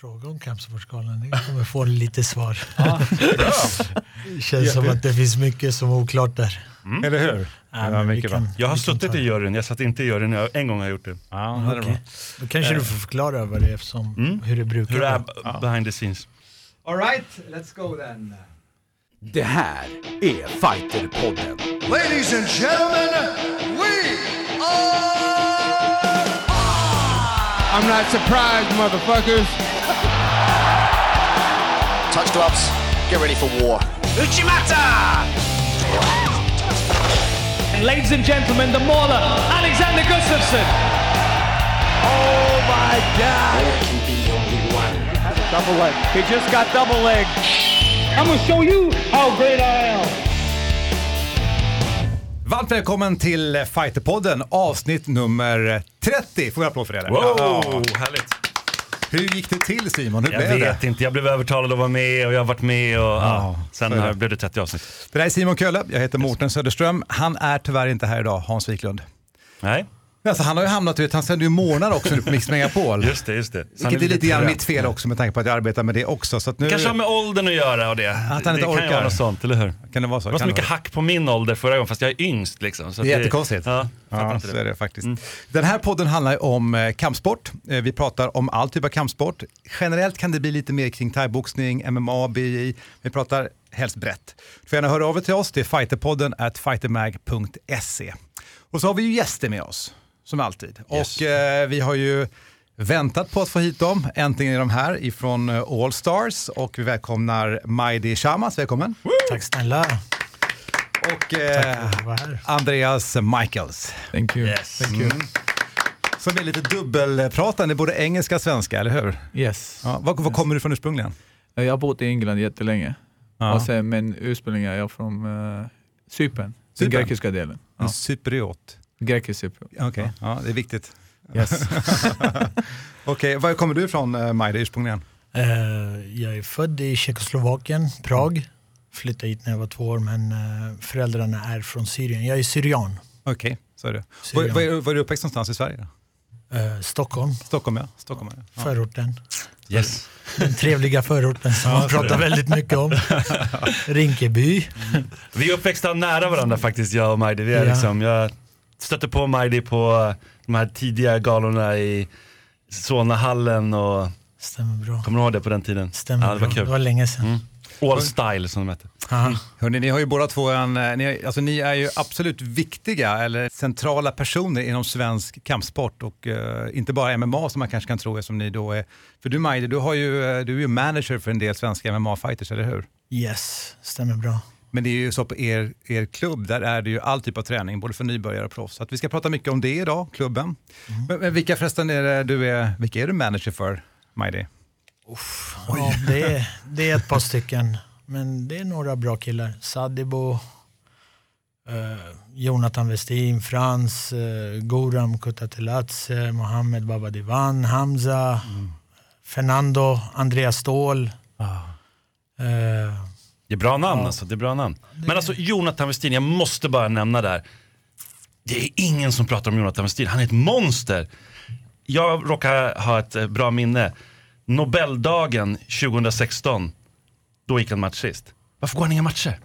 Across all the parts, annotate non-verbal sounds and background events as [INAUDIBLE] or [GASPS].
Fråga om Kampsportsgalan, ni kommer få lite svar. det känns som att det finns mycket som är oklart där. Mm. Eller hur? Ja, men vi kan- Jag har suttit i juryn, jag satt inte i juryn, jag, en gång har jag gjort det. Ja, det. Då kanske du får förklara vad det är som, hur det brukar Hur det vara. är behind the scenes. Alright, let's go then. Det här är Fighterpodden. Ladies and gentlemen, we are I'm not surprised, motherfuckers. Touch gloves, get ready for war. Uchimata! And ladies and gentlemen, the mauler, Alexander Gustafsson. Oh my God! Double leg. He just got double leg. I'm gonna show you how great I am. Varmt välkommen till Fighterpodden, avsnitt nummer 30. Får vi en applåd för det? Wow, Ja. härligt. Hur gick det till Simon? Hur Jag blev vet det? inte, jag blev övertalad att vara med och jag har varit med och ja, sen så är det. blev det 30 avsnitt. Det där är Simon Kölle, jag heter Mårten Söderström. Han är tyvärr inte här idag, Hans Wiklund. Nej, Alltså, han har ju hamnat, vet, han sänder ju månader också nu på Mix Megapol. [LAUGHS] just det, just det. Så Vilket är lite grann mitt fel också med tanke på att jag arbetar med det också. Så att nu Kanske har med åldern att göra och det. han inte det kan orkar. ju vara något sånt, eller hur? kan det vara så. Det var så Kan mycket vara. hack på min ålder förra gången, fast jag är yngst liksom. Så Det är att jättekonstigt. Ja, Ja, så det. är det faktiskt. Den här podden handlar ju om eh, kampsport. Eh, vi pratar om all typ av kampsport. Generellt kan det bli lite mer kring thaiboxning, MMA, BI. Vi pratar helst brett. Du får gärna höra av er till oss. Det är fighterpodden at fightermag.se. Och så har vi ju gäster med oss, som alltid. Yes. Och eh, vi har ju väntat på att få hit dem. Äntligen är de här ifrån eh, All Stars och vi välkomnar Majdi Shamas, välkommen. Tack snälla. Och eh, här. Andreas Michaels. Thank you. Yes. Thank you. Som är lite dubbelpratande, både engelska och svenska, eller hur? Yes. Ja, var, var kommer du från ursprungligen? Jag har bott i England jättelänge. Ja. Och sen, men ursprungligen är jag från uh, Cypern, den Cypern? grekiska delen. En Ja. cypriot. Grekisk Cypern. Okej, ja, det är viktigt. Yes. [LAUGHS] Okej, var kommer du ifrån uh, Majde ursprungligen? Eh, jag är född i Tjeckoslovakien, Prag. Flyttade hit när jag var två år men eh, föräldrarna är från Syrien. Jag är syrian. Okej, så är det. Var, var, är- var är du uppväxt någonstans i Sverige? Då? Eh, Stockholm, Stockholm, ja. Stockholm, ja. ja. förorten. Yes. Den trevliga förorten som man pratar väldigt mycket om. [LAUGHS] Rinkeby. Vi är uppväxta nära varandra faktiskt, jag och Majdi. Vi är Ja. liksom, jag stötte på Majdi på de här tidiga galorna i Solnahallen och Stämmer bra. kommer du ihåg det på den tiden? Stämmer ja, det var bra. kul. Det var länge sedan. All style som de hette. Aha. Hörrni, ni har ju båda två en, eh, ni, alltså, ni är ju absolut viktiga eller centrala personer inom svensk kampsport och eh, inte bara MMA som man kanske kan tro är som ni då är. För du Majde, du, har ju, eh, du är ju manager för en del svenska MMA-fighters, eller hur? Yes, stämmer bra. Men det är ju så på er, er klubb, där är det ju all typ av träning, både för nybörjare och proffs. Så att vi ska prata mycket om det idag, klubben. Men, men vilka förresten är det du är, vilka är du manager för, Majdi? Ja, det, är, det är ett par stycken, men det är några bra killar. Sadibo, eh, Jonathan Westin, Frans, eh, Goram Kutatelatse, Mohammed Babadivan, Hamza, Fernando, Andreas Ståhl. Eh, Det är bra namn alltså, det är bra namn. Men alltså Jonathan Westin, jag måste bara nämna där. Det är ingen som pratar om Jonathan Westin, han är ett monster. Jag råkar ha ett eh, bra minne. Nobeldagen 2016, då gick han match sist. Varför går han inga matcher?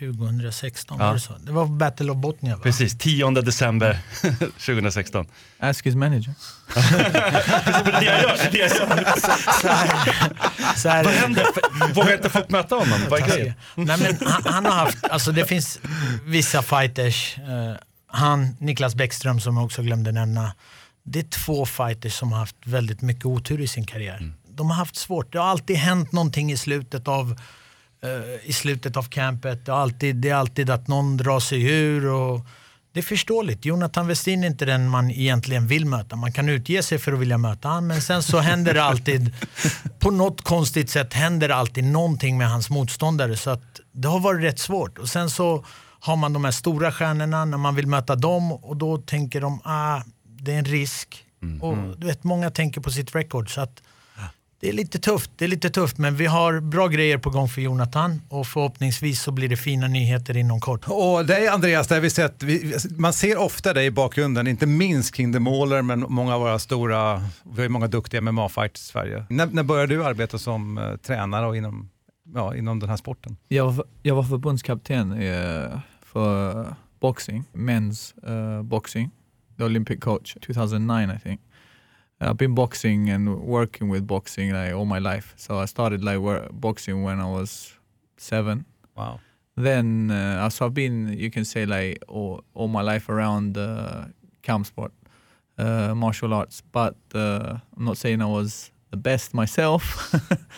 2016 Ja. var det så. Det var Battle of Botnia va? Precis, 10 december [LAUGHS] 2016. Ask his manager. Det är det jag gör, det jag gör. Så här, så här, Vad händer? Vågar inte folk möta honom? Vad är grejen? Nej, men han, han har haft, alltså det finns vissa fighters, eh, han, Niklas Bäckström som jag också glömde nämna, det är två fighters som har haft väldigt mycket otur i sin karriär. De har haft svårt, det har alltid hänt någonting i slutet av i slutet av campet. Det, har alltid, det är alltid att någon drar sig ur. Och det är förståeligt. Jonathan Westin är inte den man egentligen vill möta. Man kan utge sig för att vilja möta honom, men sen så händer det alltid, [LAUGHS] på något konstigt sätt händer det alltid någonting med hans motståndare. Så att det har varit rätt svårt. Och sen så har man de här stora stjärnorna när man vill möta dem och då tänker de ah, det är en risk. Och du vet, Många tänker på sitt record. Så att Det är lite tufft, det är lite tufft men vi har bra grejer på gång för Jonathan och förhoppningsvis så blir det fina nyheter inom kort. Och dig Andreas, där vi sett, vi, man ser ofta dig i bakgrunden, inte minst kring The Mauler men många av våra stora, vi har ju många duktiga MMA-fighters i Sverige. När, när började du arbeta som eh, tränare och inom, ja, inom den här sporten? Jag var, jag var förbundskapten eh, för boxing, men's uh, boxing, the Olympic coach, 2009 I think. I've been boxing and working with boxing like all my life. So I started like wor- boxing when I was seven. Wow. Then uh, so I've been, you can say like all, all my life around uh, camp sport, uh, martial arts. But uh, I'm not saying I was the best myself.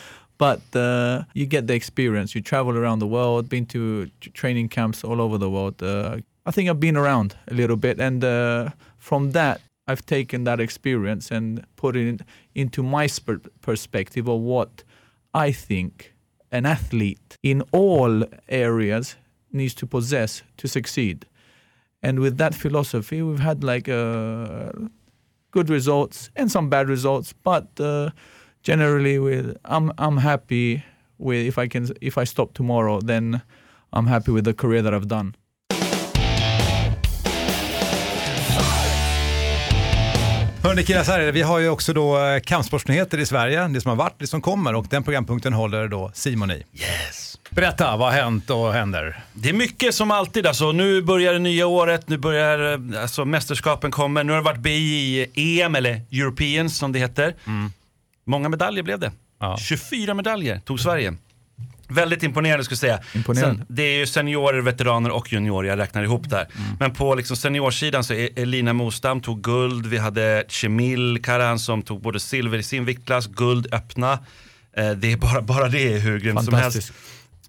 [LAUGHS] but uh, you get the experience. You travel around the world, been to training camps all over the world. Uh, I think I've been around a little bit, and uh, from that, I've taken that experience and put it in, into my sper- perspective of what I think an athlete in all areas needs to possess to succeed. And with that philosophy, we've had like uh, good results and some bad results, but uh, generally, with I'm I'm happy with if I can if I stop tomorrow, then I'm happy with the career that I've done. Hörni killar, så här är det. vi har ju också då eh, kampsportsnyheter i Sverige, det som har varit, det som kommer och den programpunkten håller då Simon i. Yes. Berätta, vad har hänt och händer? Det är mycket som alltid. Alltså, nu börjar det nya året, nu börjar eh, alltså, mästerskapen kommer. Nu har det varit BI-EM, eller Europeans som det heter. Många medaljer blev det. Ja. 24 medaljer tog Sverige. Väldigt imponerande skulle jag säga. Imponerande. Sen, det är ju seniorer, veteraner och juniorer, jag räknar ihop där. Men på liksom seniorsidan så är Elina Mostam tog guld, vi hade Cemil Karan som tog både silver i sin viktklass, guld öppna. Eh, det är bara, bara det är hur grymt som helst.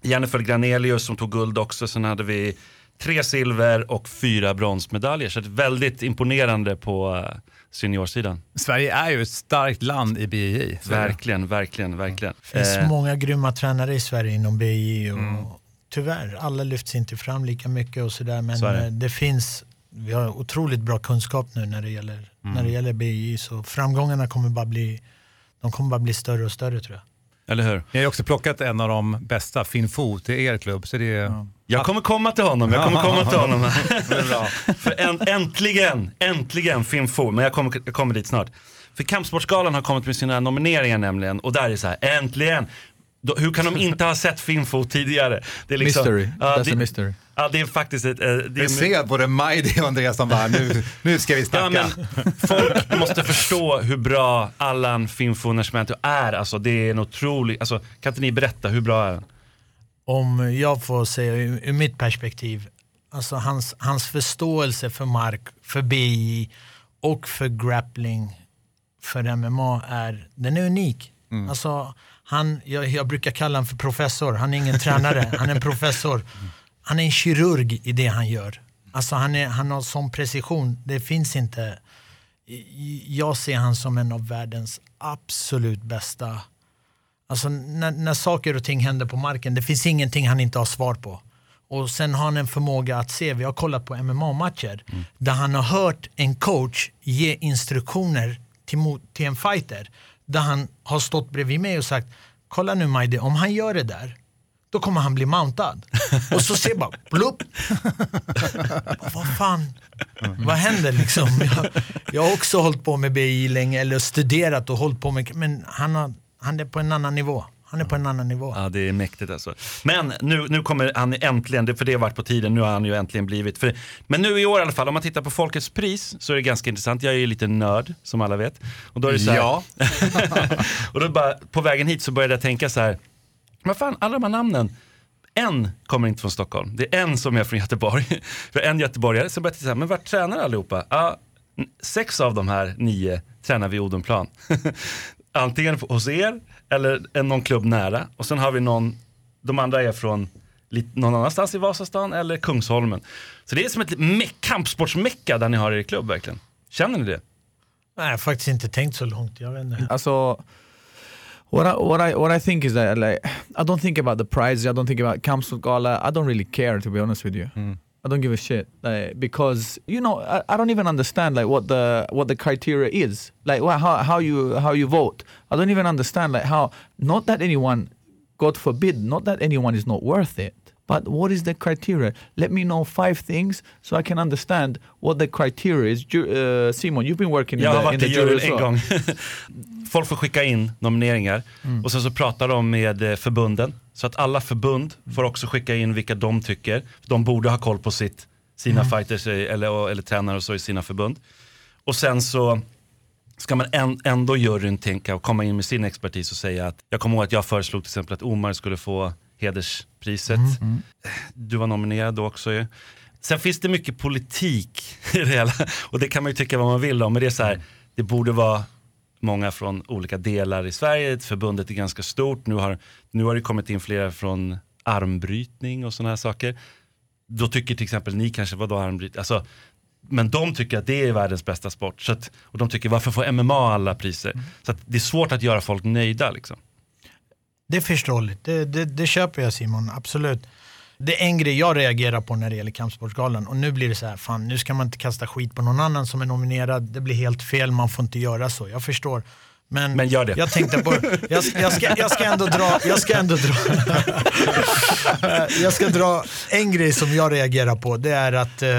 Jennifer Granelius som tog guld också, sen hade vi tre silver och fyra bronsmedaljer. Så det är väldigt imponerande på eh, seniorsidan. Sverige är ju ett starkt land i BJJ. Verkligen, verkligen, verkligen. Det finns Eh, många grymma tränare i Sverige inom BI och tyvärr, alla lyfts inte fram lika mycket och sådär men Så det. eh, det finns, vi har otroligt bra kunskap nu när det gäller, när det gäller BI så framgångarna kommer bara bli, de kommer bara bli större och större tror jag. Eller hur? Ni har ju också plockat en av de bästa, Finn Fo, till er klubb. Så det är... Jag kommer komma till honom, jag kommer komma till honom. [LAUGHS] För änt- äntligen, äntligen Finn Fo, men jag kommer, jag kommer dit snart. För Kampsportsgalan har kommit med sina nomineringar nämligen, och där är det så här, äntligen! Då, hur kan de inte ha sett Finn Fo tidigare? Det är liksom- Mystery. Ja, That's det, a mystery. Ja, det är faktiskt ett... eh, Det är Vi ser både Majdi och Andreas som bara, nu, nu ska vi Ja, snacka. men folk måste förstå hur bra Allan Finfo Nascimento är. Alltså, det är en otrolig... Alltså, kan inte ni berätta, hur bra är han? Om jag får säga ur, ur mitt perspektiv, alltså hans, hans förståelse för mark, för BI och för grappling för MMA är, den är unik. Alltså, han, jag, jag brukar kalla honom för professor, han är ingen tränare, han är en professor. Han är en kirurg i det han gör. Alltså han, är, han har sån precision, det finns inte. Jag ser han som en av världens absolut bästa Alltså när, när saker och ting händer på marken, det finns ingenting han inte har svar på. Och sen har han en förmåga att se, vi har kollat på MMA-matcher, där han har hört en coach ge instruktioner till, till en fighter. Där han har stått bredvid mig och sagt, kolla nu Majdi, om han gör det där, då kommer han bli mountad. [LAUGHS] Och så ser jag bara, blupp. Vad fan, vad händer liksom? [LAUGHS] Jag, jag har också hållit på med BI länge, eller studerat och hållit på med, men han, har, han är på en annan nivå. Han är på en annan nivå. Ja, det är mäktigt alltså. Men nu, nu kommer han äntligen, det- för det har varit på tiden, nu har han ju äntligen blivit. För, men nu i år i alla fall, om man tittar på Folkets pris så är det ganska intressant. Jag är ju lite nörd, som alla vet. Och då är det så här, Ja. [LAUGHS] och då bara, på vägen hit så började jag tänka så här, vad fan, alla de här namnen, en kommer inte från Stockholm, det är en som är från Göteborg. [LAUGHS] För en göteborgare, så började jag här, men vart tränar allihopa? N- sex av de här nio tränar vid Odenplan. [LAUGHS] Antingen hos er eller en- någon klubb nära. Och sen har vi någon, de andra är från lite, någon annanstans i Vasastan eller Kungsholmen. Så det är som ett me- kampsportsmecka där ni har er klubb verkligen. Känner ni det? Nej, jag har faktiskt inte tänkt så långt. Jag vet inte. Also, what I, what I what I think is that like I don't think about the prizes. I don't think about Kamsut Gala. I don't really care to be honest with you. I don't give a shit like, because you know I, I don't even understand like what the what the criteria is like wha- how how you how you vote. I don't even understand like how not that anyone, God forbid, not that anyone is not worth it. But what is the criteria? Let me know five things so I can understand what the criteria is. Uh, Simon, you've been working Jag in har the, varit in the i jury juryn as en well. gång. [LAUGHS] Folk får skicka in nomineringar och sen så pratar de med eh, förbunden. Så att alla förbund får också skicka in vilka de tycker. De borde ha koll på sitt, sina fighters eh, eller, eller tränare och så i sina förbund. Och sen så ska man en, ändå juryn tänka och komma in med sin expertis och säga att jag kommer ihåg att jag föreslog till exempel att Omar skulle få hederspriset. Du var nominerad då också ju. Sen finns det mycket politik [LAUGHS] i det hela och det kan man ju tycka vad man vill om. Men det är så här, det borde vara många från olika delar i Sverige. Förbundet är ganska stort. Nu har, nu har det kommit in flera från armbrytning och sådana här saker. Då tycker till exempel ni kanske, vadå armbrytning? Alltså, men de tycker att det är världens bästa sport. Så att, och de tycker varför får MMA alla priser? Så att det är svårt att göra folk nöjda liksom. Det är förståeligt, det, det, det köper jag Simon, absolut. Det är en grej jag reagerar på när det gäller Kampsportsgalan och nu blir det så här, fan nu ska man inte kasta skit på någon annan som är nominerad, det blir helt fel, man får inte göra så. Jag förstår. Men, Men gör det. jag tänkte på, jag, jag, ska, jag ska ändå dra, jag ska ändå dra, jag ska dra en grej som jag reagerar på, det är att eh,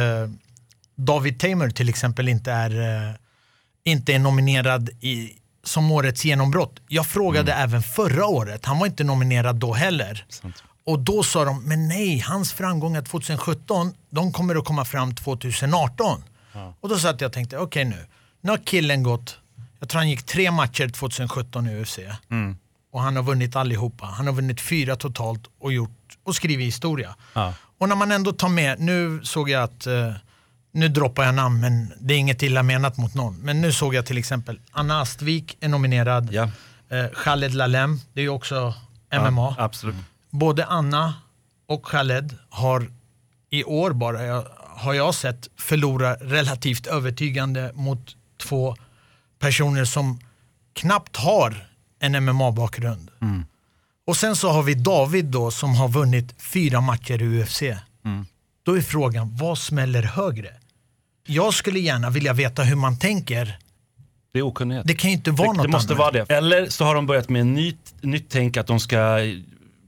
David Tamer till exempel inte är, eh, inte är nominerad i, som årets genombrott. Jag frågade även förra året, han var inte nominerad då heller. Och då sa de, men nej, hans framgångar 2017, de kommer att komma fram 2018. Och då satt jag och tänkte, okej nu, nu har killen gått, jag tror han gick tre matcher 2017 i UFC. Och han har vunnit allihopa. Han har vunnit fyra totalt och, gjort, och skrivit historia. Och när man ändå tar med, nu såg jag att, eh, nu droppar jag namn men det är inget illa menat mot någon. Men nu såg jag till exempel Anna Astvik är nominerad. Ja. Eh, Khaled Lalem, det är ju också MMA. Absolut. Både Anna och Khaled har i år bara, jag, har jag sett, förlora relativt övertygande mot två personer som knappt har en MMA-bakgrund. Och sen så har vi David då som har vunnit fyra matcher i UFC. Då är frågan, vad smäller högre? Jag skulle gärna vilja veta hur man tänker. Det är okunnighet. Det kan ju inte vara det, något det måste annat. vara det. Eller så har de börjat med en nytt, nytt tänk att de ska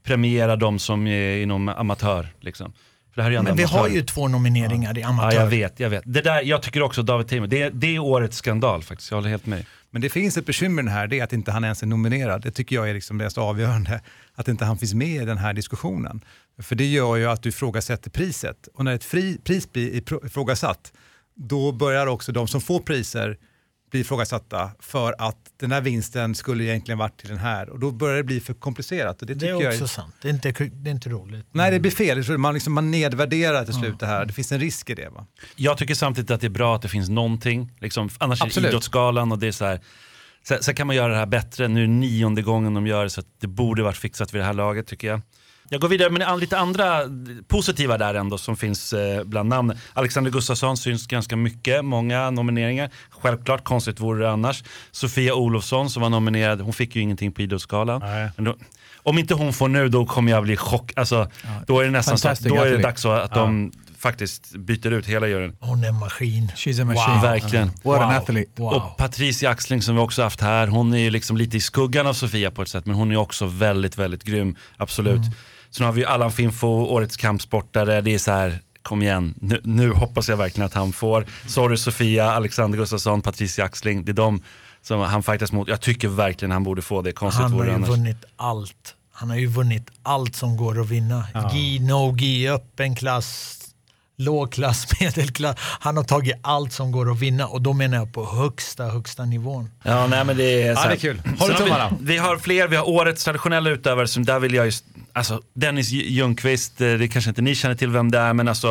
premiera de som är inom amatör. Liksom. För det här är Men vi har ju två nomineringar i Ja, amatör. jag vet, jag vet. Det där, jag tycker också David Tamer, det, det är årets skandal faktiskt. Jag håller helt med. Men det finns ett bekymmer här, det är att inte han ens är nominerad. Det tycker jag är liksom det mest avgörande, att inte han finns med i den här diskussionen. För det gör ju att du ifrågasätter priset. Och när ett fri, pris blir ifrå- ifrågasatt, då börjar också de som får priser bli ifrågasatta för att den här vinsten skulle egentligen varit till den här. Och då börjar det bli för komplicerat. Och det, Det är jag också sant. Det är inte, det är inte roligt. Nej, det blir fel. Jag tror Man, liksom, man nedvärderar till slut det här. Det finns en risk i det. Va? Jag tycker samtidigt att det är bra att det finns någonting. Liksom, annars är det. Idrottsgalan och det är så här. Sen kan man göra det här bättre. Nu är det nionde gången de gör det så att det borde varit fixat vid det här laget tycker jag. Jag går vidare med lite andra positiva där ändå som finns eh, bland namnen. Alexander Gustafsson syns ganska mycket, många nomineringar. Självklart, konstigt vore det annars. Sofia Olofsson som var nominerad, hon fick ju ingenting på Idrottsgalan. Om inte hon får nu då kommer jag bli chock. Alltså, då är det nästan så då är det dags så att de faktiskt byter ut hela juryn. Hon är en maskin. She's a machine. Wow. Verkligen. What an Wow. athlete. Wow. Och Patricia Axling som vi också haft här, hon är ju liksom lite i skuggan av Sofia på ett sätt, men hon är också väldigt, väldigt grym. Absolut. Sen har vi ju Allan Finfo, årets kampsportare. Det är så här, kom igen, nu, nu hoppas jag verkligen att han får. Sorry Sofia, Alexander Gustafsson, Patricia Axling. Det är de som han fightas mot. Jag tycker verkligen han borde få det. Konstigt Han har ju annars. vunnit allt. Han har ju vunnit allt som går att vinna. Gi, no gi, öppen klass, låg klass, [LAUGHS] medelklass. Han har tagit allt som går att vinna och då menar jag på högsta, högsta nivån. Ja, nej men det är så Ja, här- det är kul. Har tummarna. Vi, vi har fler, vi har årets traditionella utövare som där vill jag just, alltså Dennis Ljungqvist, eh, det kanske inte ni känner till vem det är, men alltså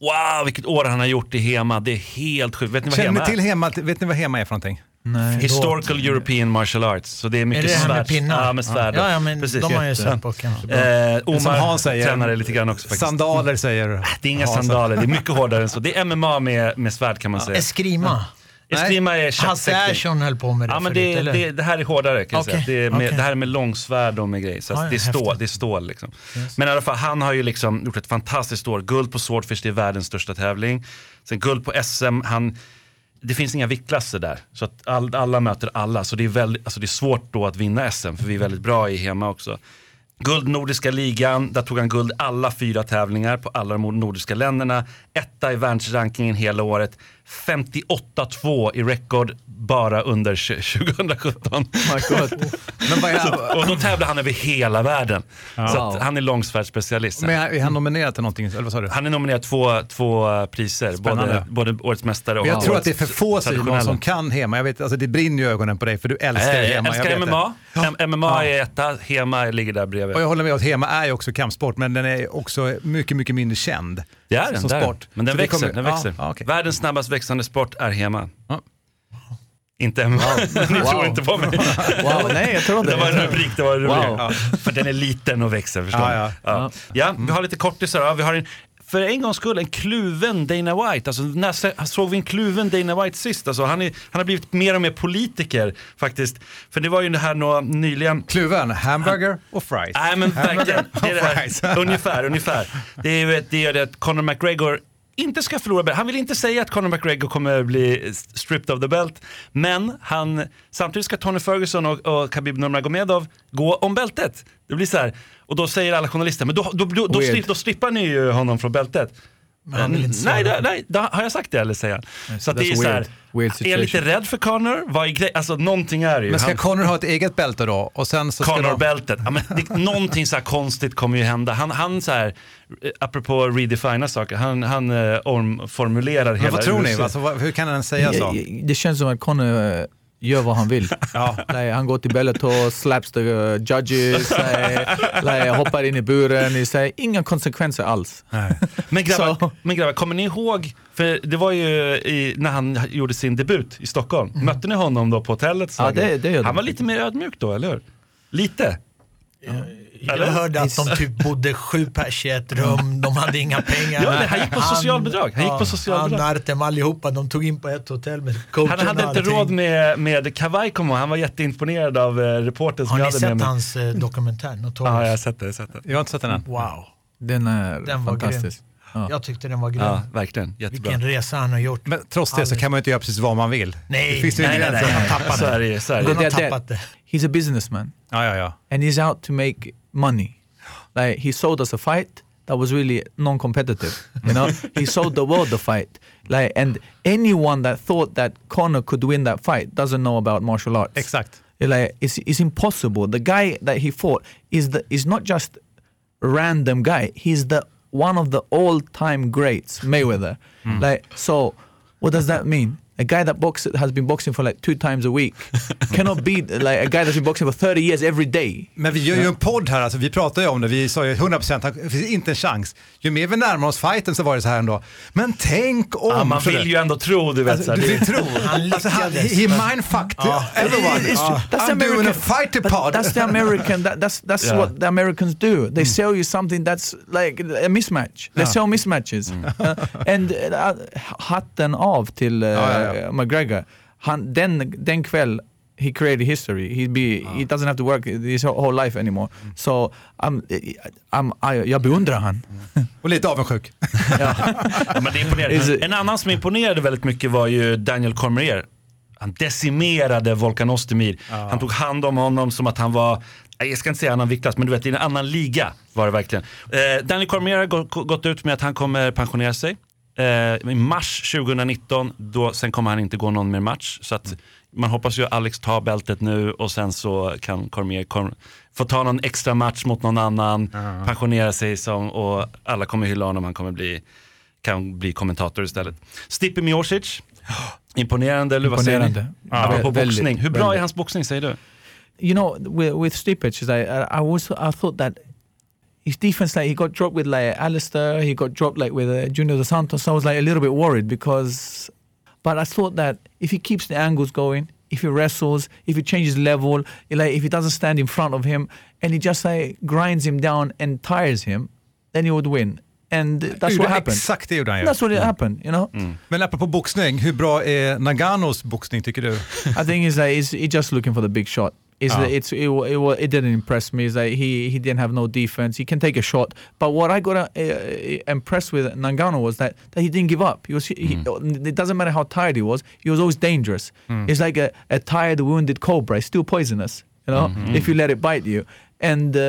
wow vilket år han har gjort i Hema, det är helt sjukt. Vet ni vad Känner Hema är? till Hema? Vet ni vad Hema är för någonting? Nej. Historical European Martial Arts, så det är Är mycket det här med svärd. pinnar? Ja, med svärd. Ja, ja men Precis. de har ju sett på kanske. Eh, Omar Som Hans säger. tränar det lite grann också faktiskt. Sandaler säger Det är inga Hans. sandaler, det är mycket hårdare än så. Det är MMA med, med svärd kan man säga. Eskrima. Eskrima är Hasse. Ersson höll på med det Ja men förut, det, eller? det, det här är hårdare kan jag Okej, säga. Det med, okej. det här är med långsvärd och med grejer. Så att Ja, det, är stål, det är stål liksom. Men i alla fall, han har ju liksom gjort ett fantastiskt år. Guld på Swordfish, det är världens största tävling. Sen guld på SM, han det finns inga viktklasser där. Så att all, alla möter alla. Så det är, väldigt, alltså det är svårt då att vinna SM, för vi är väldigt bra i hemma också. Guld Nordiska ligan, där tog han guld alla fyra tävlingar på alla de nordiska länderna. Etta i världsrankingen hela året. 58-2 i rekord bara under 2017. My God. Men vad är, Och då tävlar han över hela världen. Så Wow. att han är långfärdsspecialist. men är han nominerad till någonting? Eller vad sa du? Han är nominerad två, två priser, Spännande. både, både Årets Mästare och Jag tror att det är för få Simon som kan hema. Jag vet, alltså det brinner ju i ögonen på dig för du älskar Jag hema. älskar jag MMA. M- MMA är etta, Hema ligger där bredvid. Och jag håller med att hema är ju också kampsport, men den är också mycket, mycket mindre känd. Det är den, som sport. Men den Så växer. kommer- den Ja, växer. ja, okej. Världens snabbast växande sport är Hema. Ja. Inte MMA. [LAUGHS] Ni tror Wow. inte på mig. [LAUGHS] Wow, nej jag tror Det var en det. rubrik, det var en rubrik. Wow. Ja. För den är liten och växer, förstår Ja, ni? ja. Ja. ja, vi har lite kortisar. Vi har en, för en gångs skull en kluven Dana White. Alltså, när såg vi en kluven Dana White sist? Alltså, han, är, han har blivit mer och mer politiker faktiskt. För det var ju det här nå, nyligen Kluven, hamburger och fries. Nej men verkligen, det är det här. [LAUGHS] ungefär, ungefär. Det är ju det, är det att Conor McGregor inte ska förlora. Han vill inte säga att Conor McGregor kommer bli stripped of the belt. Men han, samtidigt ska Tony Ferguson och, och Khabib Nurmagomedov gå om bältet. Det blir så här. Och då säger alla journalister, men då, då, då, då, stripp, då strippar ni ju honom från bältet. Men han vill inte nej, svara. det, nej, det, har jag sagt det eller säger han? Så att det är så här, weird. Är jag lite rädd för Conor? Vad är grej? Alltså någonting är det ju. Men ska Han- Conor ha ett eget bälte då? Och sen så ska de... Ja, men det, någonting så här konstigt kommer ju hända. Han, han så här, eh, apropå redefina saker, han, han eh, omformulerar Men hela vad tror ni? Alltså, vad, hur kan han säga så? Det känns som att Conor eh, gör vad han vill. [LAUGHS] like, han går till Bellator, slaps the uh, judges, [LAUGHS] like, like, hoppar in i buren. Är inga konsekvenser alls. Men grabbar, [LAUGHS] men grabbar, kommer ni ihåg, för det var ju i, när han gjorde sin debut i Stockholm, mötte ni honom då på hotellet? Ja, det- det han var lite mer ödmjuk då, eller hur? Lite? Jag hörde att de typ bodde sju pers i ett rum, de hade inga pengar. Ja, det- han gick på socialbidrag. Han gick på socialbidrag. Han, Artem, allihopa, de tog in på ett hotell med coachen Han hade inte råd med, med kavaj, kom han var jätteimponerad av eh, reportern som Har jag ni hade med sett mig. hans eh, dokumentär Notorious? Ja, jag har sett det. Jag har sett det. Jag har inte sett den än. Wow, Den är den var grym. fantastisk. Ja. Jag tyckte den var grym. Ja, verkligen. Jättebra. Vilken resa han har gjort. Men trots det så kan man ju inte göra precis vad man vill. Nej, det finns nej, nej, nej. Han är det. Han har tappat det. He's a businessman. Ja, ja, ja. and he's out to make money. Like he sold us a fight that was really non-competitive. You know, [LAUGHS] he sold the world the fight. Like, and anyone that thought that Conor could win that fight doesn't know about martial arts. Exakt. Like, it's, it's impossible. The guy that he fought is the is not just random guy. He's the one of the all-time greats, Mayweather. Hmm. Like, so what does that mean? A guy that box, has been boxing for like two times a week [LAUGHS] cannot beat like a guy that's been boxing for 30 years every day. Men vi gör ju en podd här, alltså, vi pratar ju om det, vi sa ju 100%, det finns inte en chans. Ju mer vi närmar oss fighten så var det så här ändå, men tänk om... Ja, man vill ju ändå tro, du vet. Alltså, du det- vill tro. Han alltså, han, lyckades, he men- mindfucked Ja. everyone. It's true. That's I'm doing a fighter pod. That's the American. That, that's that's Yeah. what the Americans do. They sell you something that's like a mismatch. They sell mismatches. Uh, and uh, hatten av till uh, Ja, ja, McGregor. Han, den, den kväll he created history. He be he doesn't have to work his whole life anymore. So I'm, I'm, I, jag beundrar han. Och lite avundsjuk. [LAUGHS] Ja, men det En annan som imponerade väldigt mycket var ju Daniel Cormier. Han decimerade Volkan Ozdemir. Han tog hand om honom som att han var, jag ska inte säga annan viktklass, men du vet i en annan liga var det verkligen. Eh, Daniel Cormier har gå- gått ut med att han kommer pensionera sig. Eh, I mars 2019, då, sen kommer han inte gå någon mer match. Så att man hoppas ju att Alex tar bältet nu och sen så kan Cormier kom, få ta någon extra match mot någon annan, pensionera sig som, och alla kommer hylla honom, han kommer bli kan bli kommentator istället. Stipe Miocic, [GASPS] imponerande eller vad säger ni? Ja. Väldigt, boxning, hur bra väldigt. är hans boxning säger du? you know, with, with Stipe, I, I was, I thought that his defense, like he got dropped with like Alistair, he got dropped like with uh, Junior dos Santos. So I was like a little bit worried because, but I thought that if he keeps the angles going, if he wrestles, if he changes level, like if he doesn't stand in front of him and he just like grinds him down and tires him, then he would win. And that's what happened. Exakt det gjorde han ju. That's what it happened, you know. Men apropå boxning, hur bra är Naganos boxning tycker du? [LAUGHS] I think he's like he's, he's just looking for the big shot. Is Oh. that it's it, it, it didn't impress me. Is that he he didn't have no defense. He can take a shot, but what I got uh, uh, impressed with Nangano was that that he didn't give up. He was he, Mm. it doesn't matter how tired he was. He was always dangerous. It's like a, a tired wounded cobra. It's still poisonous. You know, Mm-hmm. if you let it bite you. And uh,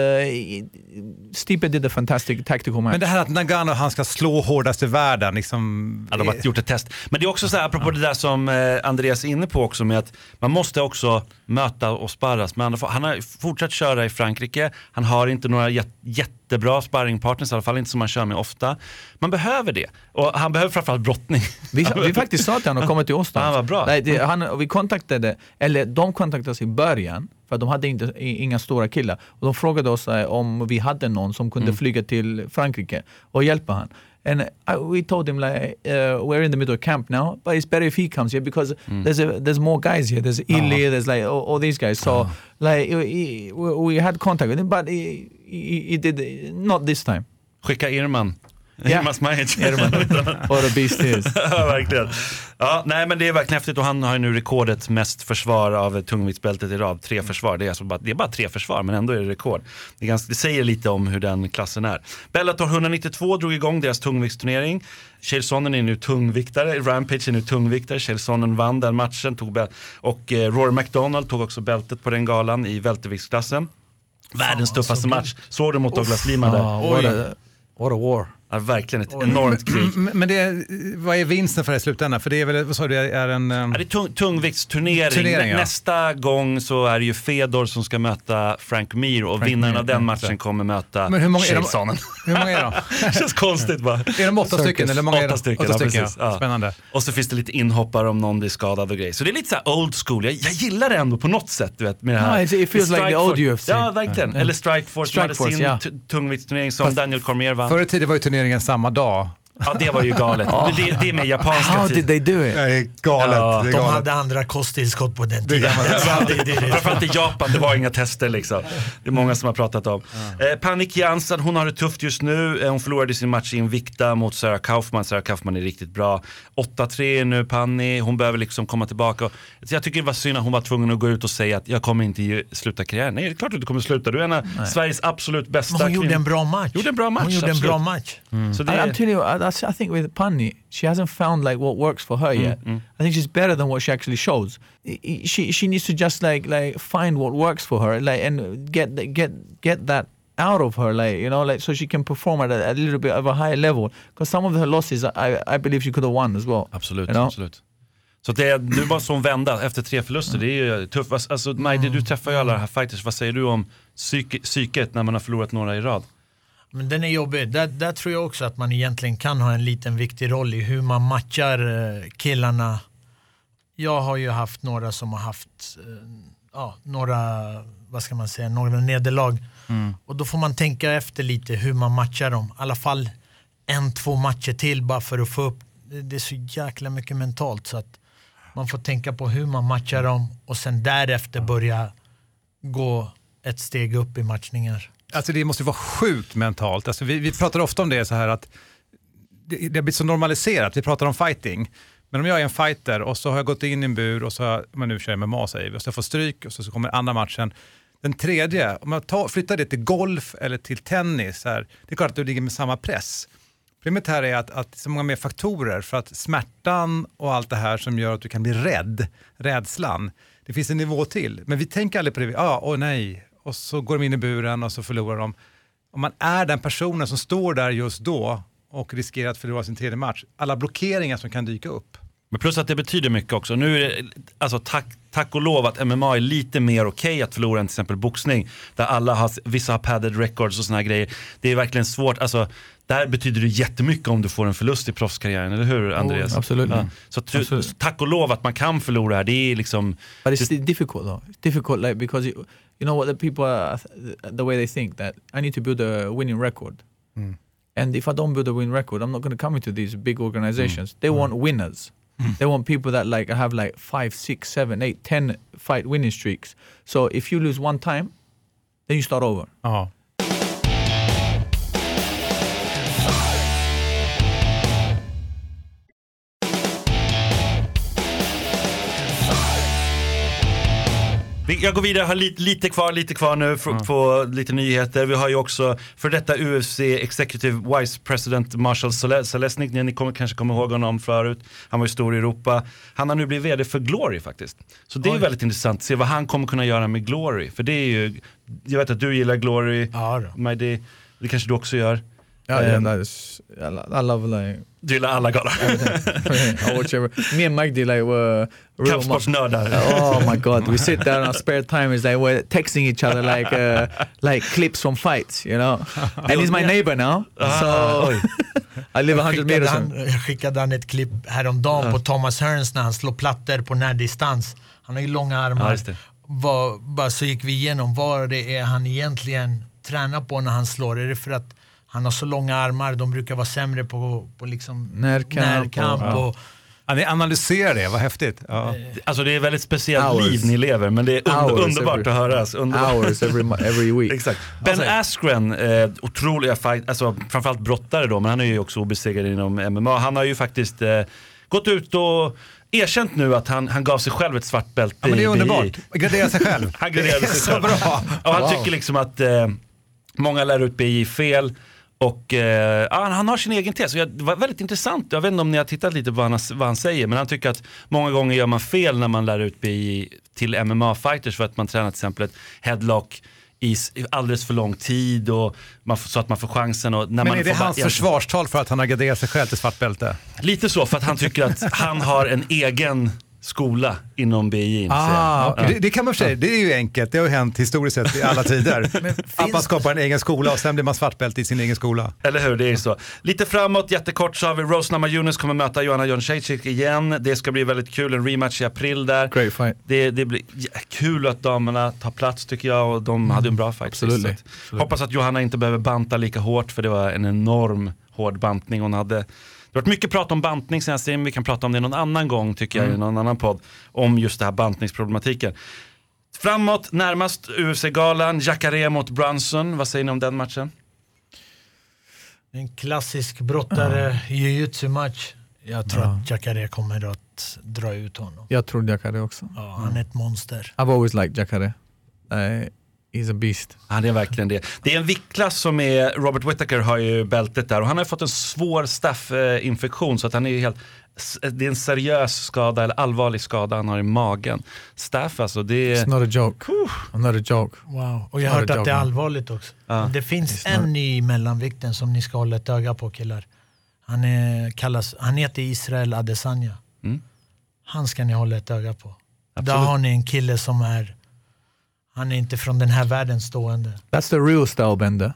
Stipe did a fantastic tactical match. Men det här att Nagano han ska slå hårdast i världen, liksom... Ja, de har gjort ett test. Men det är också så här, apropå det där som eh, Andreas är inne på också med att man måste också möta och sparras med andra. Han har fortsatt köra i Frankrike, han har inte några jät- jättebra sparringpartners, i alla fall inte som man kör med ofta. Man behöver det. Och han behöver framförallt brottning. Vi, vi [LAUGHS] faktiskt sa till honom att komma till oss. Ja, vad bra. Nej, det, han, och vi kontaktade, eller de kontaktade oss i början, för de hade inte, inga stora killar. Och de frågade oss eh, om vi hade någon som kunde flyga till Frankrike och hjälpa han. And I, we told him like uh, we're in the middle of camp now, but it's better if he comes here because there's a, there's more guys here. There's Illy, there's like all, all these guys. So like he, he- we, we had contact with him, but he, he, he did not this time. Skicka Irman. Ja. [LAUGHS] What a beast he is. ja, verkligen. Ja, nej, men det är verkligen häftigt och han har ju nu rekordet mest försvar av tungviktsbältet i rad. Tre försvar, det är, alltså bara, det är bara tre försvar men ändå är det rekord. Det, är ganska, det säger lite om hur den klassen är. Bellator 192 drog igång deras tungviktsturnering. Chael Sonnen är nu tungviktare, Rampage är nu tungviktare, Chael Sonnen vann den matchen tog och eh, Rory McDonald tog också bältet på den galan i welterviktsklassen. Världens tuffaste match. Såg du mot Douglas Lima där? Oh, what, a, what a war. Ja, verkligen ett enormt krig. Men men det, är- vad är vinsten för det i slutändan? För det är väl, vad sa du, är en... ehm, Ja, det är tung, tungviktsturnering. Turnering, ja. Nästa gång så är det ju Fedor som ska möta Frank Mir och Frank vinnaren Mir, av den ja, matchen kommer möta Men hur många är de-. [LAUGHS] Hur många är de? [LAUGHS] det känns konstigt bara. Är de åtta stycken eller många är de? Åtta stycken, Åtta ja, stycken precis. ja. Ja. Spännande. Och så finns det lite inhoppare om någon blir skadad och grejer. Så det är lite så här old school. Jag, jag gillar det ändå på något sätt. Du vet, med det här. Ja, it- feels like the Strikeforce. old UFC. Ja, verkligen. Ja. Eller Strikeforce som hade Strikeforce, sin ja. t- tungviktsturnering som Daniel Cormier vann. Förr i tiden var ju turneringen samma dag. Ja, det var ju galet. det, det, det är med japanska How tid. did they do it? Det är galet. Ja, det är De galet. hade andra kosttillskott på den Det tiden. [LAUGHS] det- det- Framförallt i Japan, det var inga tester liksom. Det är många som har pratat om. Eh, Panik Jansson, hon har det tufft just nu. Eh, hon förlorade sin match i Invicta mot Sarah Kaufman. Sarah Kaufman är riktigt bra. 8-3 nu Panni, hon behöver liksom komma tillbaka. Så jag tycker det var synd att hon var tvungen att gå ut och säga att jag kommer inte sluta karriären. Nej, det är klart att du kommer sluta. Du är en av Sveriges absolut bästa Men hon gjorde en bra match. Gjorde en bra match, Hon gjorde en absolut. bra match. Så I, det är, that's, I think with Panni, she hasn't found like what works for her mm, yet. Mm. I think she's better than what she actually shows. She she needs to just like like find what works for her, like and get get get that out of her, like you know, like so she can perform at a, a little bit of a higher level. Because some of her losses, I I believe she could have won as well. Absolut, You know? absolut. Så det, nu var som vända efter tre förluster, det är ju tufft. Alltså, Majdi, du mm. träffar ju alla här fighters, vad säger du om psyke, psyket när man har förlorat några i rad? Men den är jobbig. Där, där tror jag också att man egentligen kan ha en liten viktig roll i hur man matchar eh, killarna. Jag har ju haft några som har haft eh, ja, några, vad ska man säga, några nederlag. Och då får man tänka efter lite hur man matchar dem. I alla fall en, två matcher till bara för att få upp. Det, det är så jäkla mycket mentalt så att man får tänka på hur man matchar dem och sen därefter börja gå ett steg upp i matchningar. Alltså det måste vara sjukt mentalt. Alltså vi, vi pratar ofta om det så här att det, det har blivit så normaliserat. Vi pratar om fighting. Men om jag är en fighter och så har jag gått in i en bur och så har jag, men nu kör jag MMA säger vi, och så får jag stryk och så, så kommer andra matchen. Den tredje, om jag tar, flyttar det till golf eller till tennis, här, det är klart att du ligger med samma press. Problemet här är att, att det är så många mer faktorer för att smärtan och allt det här som gör att du kan bli rädd, rädslan, det finns en nivå till. Men vi tänker aldrig på det, ja, ah, åh nej, och så går de in i buren och så förlorar de. Om man är den personen som står där just då och riskerar att förlora sin tredje match, alla blockeringar som kan dyka upp. Men plus att det betyder mycket också. Nu är det, alltså tack, tack och lov att MMA är lite mer okej att förlora än till exempel boxning. Där alla har, vissa har padded records och såna här grejer. Det är verkligen svårt. Alltså, där betyder det jättemycket om du får en förlust i proffskarriären, eller hur Andreas? absolut. Ja. Så tu, Absolut. tack och lov att man kan förlora här. Det är liksom... But it's difficult though. It's difficult, like because you, you know what the people are, the way they think that I need to build a winning record, hmm. and if I don't build a win record, I'm not going to come into these big organizations. Hmm. They hmm. want winners. They want people that like have like five, six, seven, eight, ten fight winning streaks. So if you lose one time, then you start over. Ja. Jag går vidare, har lite, lite kvar, lite kvar nu för, på lite nyheter. Vi har ju också för detta UFC Executive Vice President Marshall Sele- Selesnik, ni kommer, kanske kommer ihåg honom förut. Han var ju stor i Europa. Han har nu blivit vd för Glory faktiskt. Så det är väldigt intressant att se vad han kommer kunna göra med Glory. För det är ju, jag vet att du gillar Glory, Ja, det kanske du också gör. Um, is, I I love like Du gillar alla galor. [LAUGHS] I watch every. Me and Magdi like were real. mu- Kampsportsnördar. Oh my god, we sit there in our spare time. Is like we're texting each other like uh, like clips from fights, you know. [LAUGHS] And he's my neighbor now, so [LAUGHS] I live hundred skickade meters. han, from jag skickade han ett klipp häromdagen på Thomas Hearns när han slår plattor på närdistans. Han har ju långa Ja, armar. det. Vad- bara så gick vi igenom vad det är han egentligen tränar på när han slår. Är det för att han har så långa armar, de brukar vara sämre på, på liksom Närkamp närkamp och- och, Ja, ni analyserar det, vad häftigt. Ja. Alltså det är ett väldigt speciellt Hours. liv ni lever, men det är under, Hours underbart every- att höras. Underbart. hours every every week. [LAUGHS] Exakt. Ben Askren, eh, otroliga fight, alltså framförallt brottare då, men han är ju också obesegrad inom MMA. Han har ju faktiskt eh, gått ut och erkänt nu att han, han gav sig själv ett svart bälte Ja, men det är underbart. Gradera sig själv. [LAUGHS] Han graderade sig så själv. bra. Och han Wow. tycker liksom att eh, många lär ut BI fel. Och eh, han har sin egen tes. Jag, det var väldigt intressant. Jag vet inte om ni har tittat lite på vad han, vad han säger. Men han tycker att många gånger gör man fel när man lär ut BI till MMA-fighters. För att man tränar till exempel ett headlock i alldeles för lång tid. Och man, så att man får chansen. Och när Men man är det hans försvarstal för att han har graderat sig själv till svart bälte? Lite så, för att han tycker att han har en egen skola inom BI. Ah, det, det kan man sig, det är ju enkelt, det har ju hänt historiskt sett i alla [LAUGHS] tider. att man skapar en egen skola och sen blir man svartbälte i sin egen skola. Eller hur, det är så. Lite framåt, jättekort så har vi Rose Namajunas kommer möta Johanna Jędrzejczyk igen. Det ska bli väldigt kul, en rematch i april där. Great fight. Det, det blir ja, kul att damerna tar plats tycker jag och de hade en bra fight. Absolutely. att Hoppas att Johanna inte behöver banta lika hårt för det var en enorm hård bantning hon hade. Det har varit mycket prat om bantning senast, vi kan prata om det någon annan gång tycker jag i någon annan podd. Om just det här bantningsproblematiken. Framåt, närmast UFC-galan, Jacare mot Brunson. Vad säger ni om den matchen? en klassisk brottare, jujutsu-match. Jag tror att Jacare kommer att dra ut honom. Jag tror Jacare också. Ja, han är ett monster. I've always liked Jacare. Uh, he's a beast. Ja, det är verkligen det. Det är en viktklass som är, Robert Whittaker har ju bältet där och han har fått en svår staphinfektion så att han är ju helt, det är en seriös skada eller allvarlig skada han har i magen. Staff alltså, det It's är... not a joke. not a joke. Wow. Och jag har hört att det är allvarligt också. Ja. Det finns It's en i mellanvikten som ni ska hålla ett öga på killar. Han, är, kallas, han heter Israel Adesanya. Mm. Han ska ni hålla ett öga på. Absolut. Där har ni en kille som är, han är inte från den här världen stående. That's the real style bender.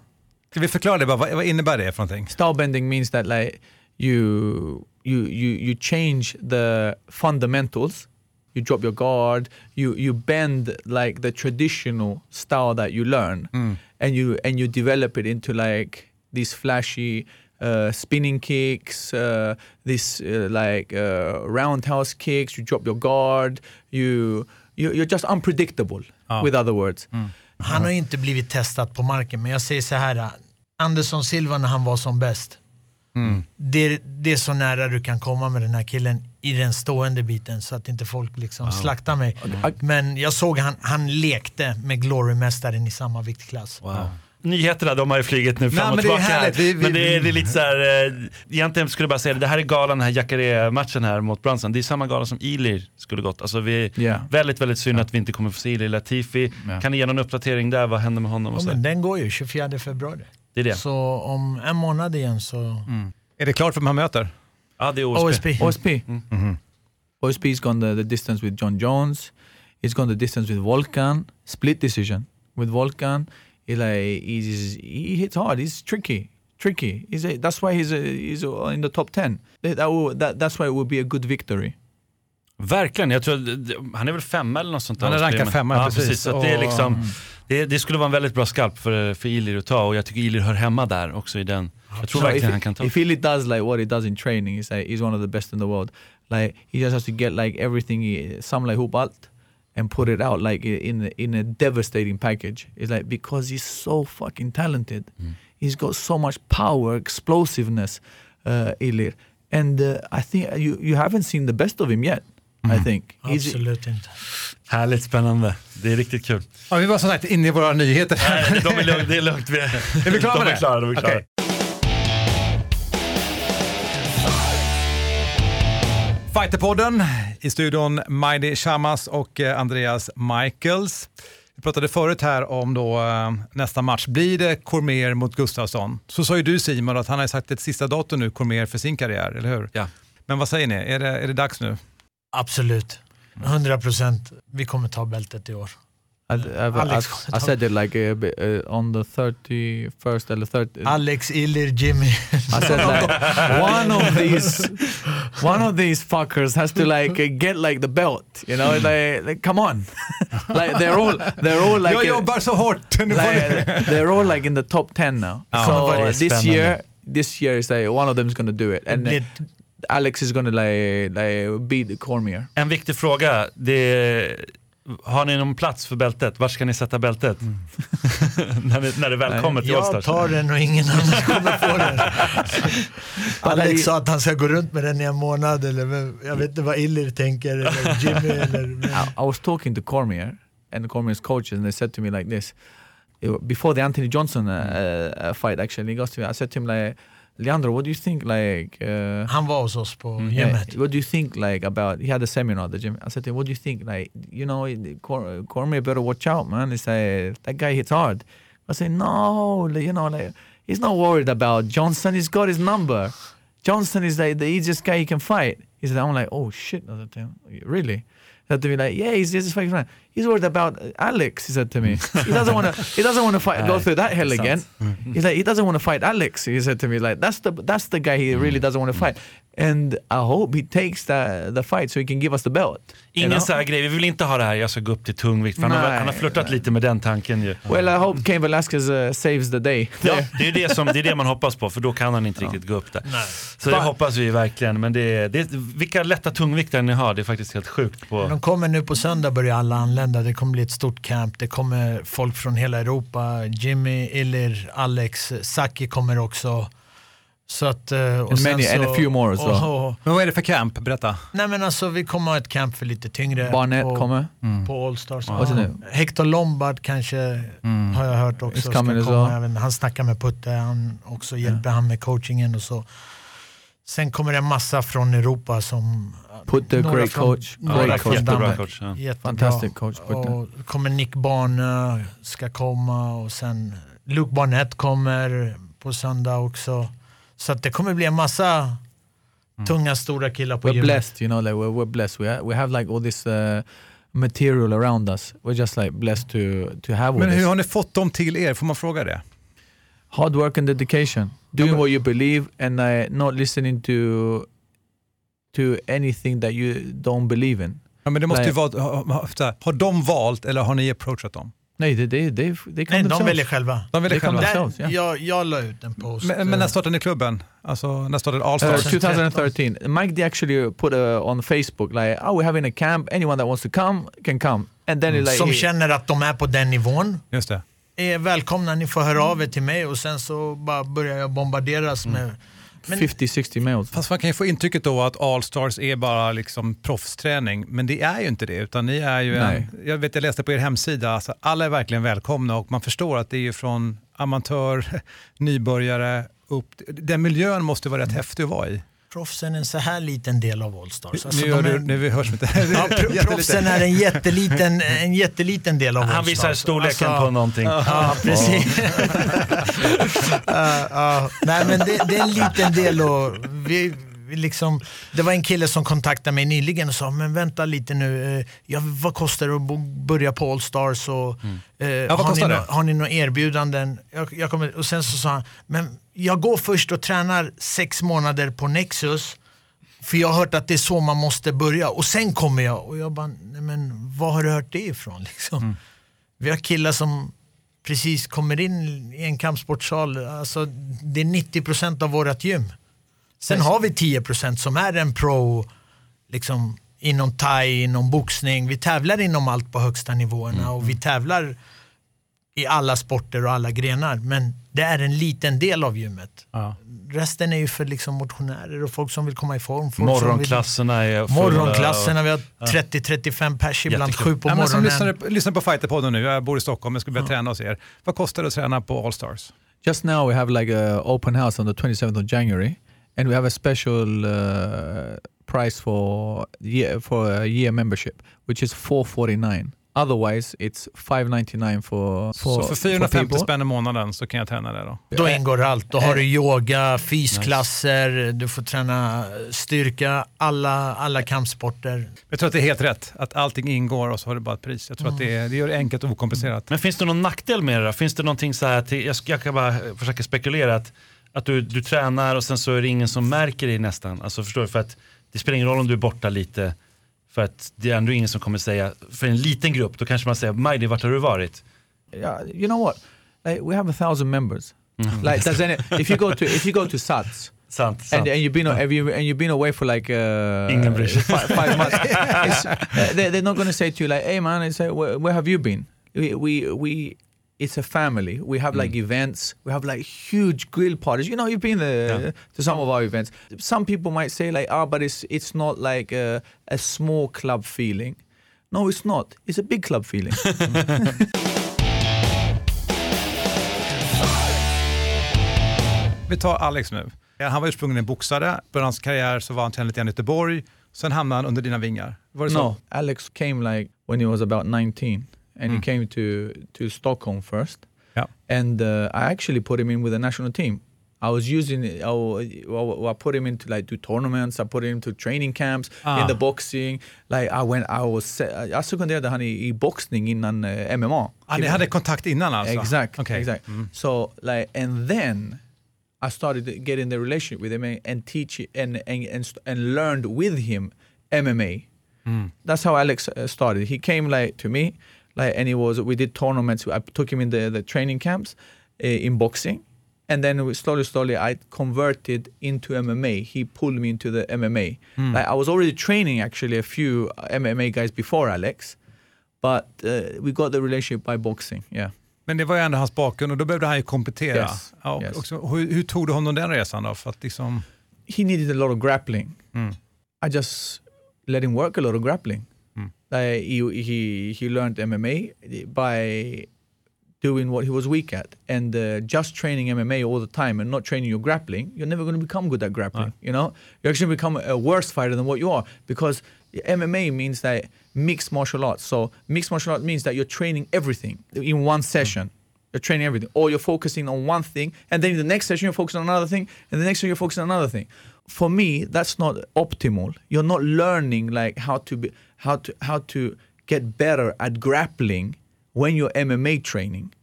Ska vi förklara det bara, vad, vad innebär det för någonting? Style bending means that like you you you you change the fundamentals. You drop your guard. You you bend like the traditional style that you learn, and you and you develop it into like these flashy uh, spinning kicks, uh, this uh, like uh, roundhouse kicks. You drop your guard. You, you you're just unpredictable. With other words. Han har inte blivit testad på marken, men jag säger så här. Anderson Silva när han var som bäst. Det, det är så nära du kan komma med den här killen i den stående biten så att inte folk liksom slaktar mig. Men jag såg han, han lekte med Glory-mästaren i samma viktklass. Nyheterna de har ju flugit nu fram Nej, och men det är tillbaka. här. härligt. Vi- vi- men det är, det är lite så här, eh, egentligen skulle jag bara säga det, det här är galan, den här Jacare-matchen här mot Brunson. Det är samma gala som Ilir skulle gått. Alltså vi, Ja. Väldigt, väldigt synd att vi inte kommer få se Ilir Latifi. Ja. Kan ni ge någon uppdatering där? Vad händer med honom? Och Ja, så? men den går ju 24 februari. Det är det. Så om en månad igen så... Är det klart för vem han möter? Ja, det är OSP. OSP. OSP. OSP's gone the, the distance with John Jones. He's gone the distance with Volkan. Split decision with Volkan. He like he's he hits hard. He's tricky, tricky. He's a, that's why he's a, he's a, in the top ten. That, that, will, that that's why it will be a good victory. Verkligen, jag tror, att- han är väl femma eller något sånt där. Han är rankad femma, ja, precis. Så det, är liksom, det, det skulle vara en väldigt bra skalp för, för Ilir att ta och jag tycker Ilir hör hemma där också i den. Jag tror if, verkligen he, han kan ta. if he does like what he does in training, he's like he's one of the best in the world. Like he just has to get like everything, he, some like hoop alt, and put it out like in in a devastating package. It's like because he's so fucking talented, he's got so much power, explosiveness, uh, Ilir, and uh, I think you you haven't seen the best of him yet. I think. He's, Absolut inte. Härligt spännande. Det är riktigt kul. Ja, vi var som sagt inne i våra nyheter. Nej, de är lugnt, det är lugnt. Vi är, Är vi klara de med är det? klara, de är klara. Okej. Fighterpodden i studion Majdi Shamas och eh, Andreas Michaels. Vi pratade förut här om då, eh, nästa match. Blir det Cormier mot Gustafsson? Så sa ju du Simon att han har sagt ett sista datum nu, Cormier, för sin karriär, eller hur? Ja. Men vad säger ni? Är det, är det dags nu? Absolut. 100 procent. Vi kommer ta bältet i år. I, I've, Alex, I, I said it like a bit, uh, on the 31st or the 30th. Alex, Ilir, Jimmy. [LAUGHS] I said like one of these, one of these fuckers has to like uh, get like the belt. You know, like, like come on, [LAUGHS] like they're all they're all like Jag uh, jobbar så hårt! Like, they're all like in the top ten now. Oh, so this spännande. year, this year is like one of them is gonna do it, and Det- Alex is gonna like like beat Cormier. En viktig fråga. Det är, har ni någon plats för bältet? Var ska ni sätta bältet? [LAUGHS] när, det, när det väl Nej, kommer till Jag Allstars? tar den och ingen annan [LAUGHS] kommer få den. [LAUGHS] Alex sa att han ska gå runt med den i en månad, eller jag vet inte vad Ilir tänker, eller Jimmy eller... I, I was talking to Cormier and Cormier's coaches, and they said to me like this before the Anthony Johnson uh, uh, fight. Actually, he goes to me. I said to him like, Leandro, what do you think? Like, uh, Han var hos oss på yeah, gymmet. what do you think like about? He had a seminar at the gym. I said to him, what do you think? Like, you know, Cor- Cormier better watch out, man. He said that guy hits hard. I said, no, you know, like he's not worried about Johnson. He's got his number. Johnson is like the easiest guy he can fight. He said, I'm like, oh shit. I said to him, really? He said to me like, yeah, he's just fighting. friend. He's worried about uh, Alex. He said to me, [LAUGHS] he doesn't want to. He doesn't want to fight. Go through that hell again. [LAUGHS] He's like, he doesn't want to fight Alex. He said to me like, that's the that's the guy he really doesn't want to fight. And I hope he takes the the fight so he can give us the belt. you Ingen know? så här grej, vi vill inte ha det här, jag ska gå upp till tungvikt. Han, har, han har flörtat lite med den tanken ju. Well, I hope Cain Velasquez uh, saves the day. Ja, det är det, som, det är det man hoppas på, för då kan han inte riktigt gå upp där. Nej. Så det hoppas vi verkligen. Men det det vilka lätta tungviktare ni har, det är faktiskt helt sjukt. På, De kommer nu på söndag börjar alla anlända. Det kommer bli ett stort camp. Det kommer folk från hela Europa. Jimmy, Ilir, Alex, Saki kommer också. Så att, eh, och many- så, and a few more as well. och, och, Men vad är det för camp? Berätta. Nej men alltså vi kommer ha ett camp för lite tyngre. Barnett på, kommer. På Allstars. Name? Hector Lombard kanske har jag hört också. Ska komma. well. Inte, han snackar med Putte, han också hjälper han med coachingen och så. Sen kommer det en massa från Europa som... Putte, great från- coach. några Great från coach. Jättebra coach. Ja. Jättebra. Fantastic coach, Putte. Och kommer Nick Bane ska komma och sen Luke Barnett kommer på söndag också. Så att det kommer bli en massa tunga stora killar på We're gymmet. blessed, you know, like we're, we're blessed. We, ha- we have like all this uh, material around us. We're just like blessed to to have all Men this. hur har ni fått dem till er? Får man fråga det? hard work and dedication, doing what you believe, and uh, not listening to to anything that you don't believe in. Ja, men det måste ju Nej. vara, har de valt eller har ni approachat dem? No, they they they, they come Nej, de themselves. väljer själva. De det Det kan själva. Där, jag, jag la ut en post. Men, men när startade ni klubben? Alltså när startade Allstars? Uh, 2013. Mike D actually put uh, on Facebook like, "Oh, we're having a camp. Anyone that wants to come can come." And then it like, som känner att de är på den nivån Just det. är välkomna, ni får höra av er till mig och sen så bara börjar jag bombarderas med... Men 50-60 males. Fast man kan ju få intrycket då att Allstars är bara liksom proffsträning, men det är ju inte det. Utan ni är ju en, jag vet jag läste på er hemsida, alltså alla är verkligen välkomna och man förstår att det är ju från amatör, [LAUGHS] nybörjare, upp. Den miljön måste vara rätt häftig att vara i. proffsen är en så här liten del av Allstars. Alltså, nu, gör de är, nu hörs vi inte. ja, [LAUGHS] proffsen är en jätteliten, en jätteliten del av Han Allstars. visar storleken Alltså, på någonting. Ja, precis. [LAUGHS] Ja, ja. Nej, men det, det är en liten del och vi liksom, det var en kille som kontaktade mig nyligen och sa, men vänta lite nu, eh, ja, vad kostar det att börja på Allstars? Och, eh, vad har, ni det? har ni några erbjudanden? Jag, jag kommer, och sen så sa han, men jag går först och tränar sex månader på Nexus, för jag har hört att det är så man måste börja och sen kommer jag. Och jag bara, nej men var har du hört det ifrån? [LAUGHS] Liksom? Vi har killar som precis kommer in i en kampsportsal. Alltså, det är 90% av vårt gym. Sen har vi 10% som är en pro liksom, inom thai, inom boxning. Vi tävlar inom allt på högsta nivåerna och vi tävlar i alla sporter och alla grenar. Men det är en liten del av gymmet. Ja. Resten är ju för liksom motionärer och folk som vill komma i form. Folk som Morgonklasserna är Vill... fulla. Morgonklasserna, vi har 30-35 pers ibland, sju på Ja, men som morgonen. lyssnar, lyssnar på Fighterpodden nu, jag bor i Stockholm, jag skulle börja träna hos er. Vad kostar det att träna på Allstars? Just now we have like a open house on the 27th of January, and we have a special uh, price for year for a year membership, which is 449. Otherwise, it's 599 for for, Så för 450 people. spänn i månaden så kan jag träna det då? Då ingår allt. Då har du yoga, fysklasser, du får träna styrka, alla, alla kampsporter. Jag tror att det är helt rätt, att allting ingår och så har du bara ett pris. Jag tror att det, är, det gör det enkelt och okomplicerat. Men finns det någon nackdel med det då? Finns det någonting så här, till, jag, ska- jag kan bara försöka spekulera, att, att du, du tränar och sen så är det ingen som märker dig nästan. Alltså förstår du? För att det spelar ingen roll om du är borta lite, för att det är ändå ingen som kommer säga, för en liten grupp, då kanske man säger Majdi, vart har du varit? Yeah, you know what? Like, we have a thousand members. Like, does any, if you go to if you go to SATS Sant, sant. and, and you've been have you, and you've been away for like uh, sig. five, five months, [LAUGHS] uh, they, they're not going to say to you like, "Hey man, it's like, where, where have you been?" We, we we it's a family. We have like mm. events. We have like huge grill parties. You know, you've been uh, there to some of our events. Some people might say like, "Ah, but it's it's not like a, a small club feeling." No, it's not. It's a big club feeling. [LAUGHS] Vi tar Alex nu. Han var ursprungligen boxare, början av hans karriär så var han tränare lite grann i Göteborg, sen hamnade han under dina vingar. Var det så? No, Alex came like when he was about 19, and he came to to Stockholm first. Yeah. And uh, I actually put him in with the national team. I was using, I, I, put him into like do tournaments. I put him into training camps Ah. in the boxing. Like I went, I was, jag sekunderade han i, i boxning innan uh, MMA. Ah, ni hade kontakt innan alltså? Exact, Okej. exact. So like, and then I started getting the relationship with him and, and teach and, and and and learned with him MMA. That's how Alex uh, started. He came like to me, like, and he was. We did tournaments. I took him in the the training camps uh, in boxing, and then we slowly, slowly, I converted into MMA. He pulled me into the MMA. Like I was already training actually a few uh, MMA guys before Alex, but uh, we got the relationship by boxing. Yeah. Men det var ju ändå hans bakgrund och då behövde han ju komplettera. Yes, Ja, och yes. också, hur, hur tog du honom den resan då? För att liksom, he needed a lot of grappling. I just let him work a lot of grappling. Like, he, he he learned MMA by doing what he was weak at, and uh, just training MMA all the time and not training your grappling, you're never going to become good at grappling. You know, you actually become a worse fighter than what you are because MMA means that mixed martial arts. So mixed martial arts means that you're training everything in one mm. session. You're training everything, or you're focusing on one thing, and then in the next session you're focusing on another thing, and the next session you're focusing on another thing. For me, that's not optimal. You're not learning like how to be, how to how to get better at grappling when you're MMA training.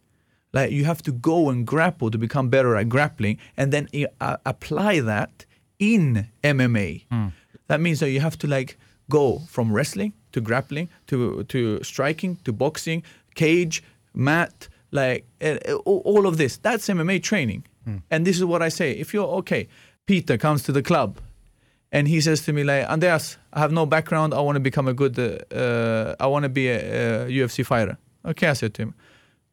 Like you have to go and grapple to become better at grappling, and then uh, apply that in MMA. That means that you have to like go from wrestling to grappling to to striking to boxing, cage, mat, like uh, all of this. That's MMA training. And this is what I say: if you're okay, Peter comes to the club, and he says to me like, Andreas, I have no background. I want to become a good. Uh, uh, I want to be a, uh UFC fighter. Okay, I said to him,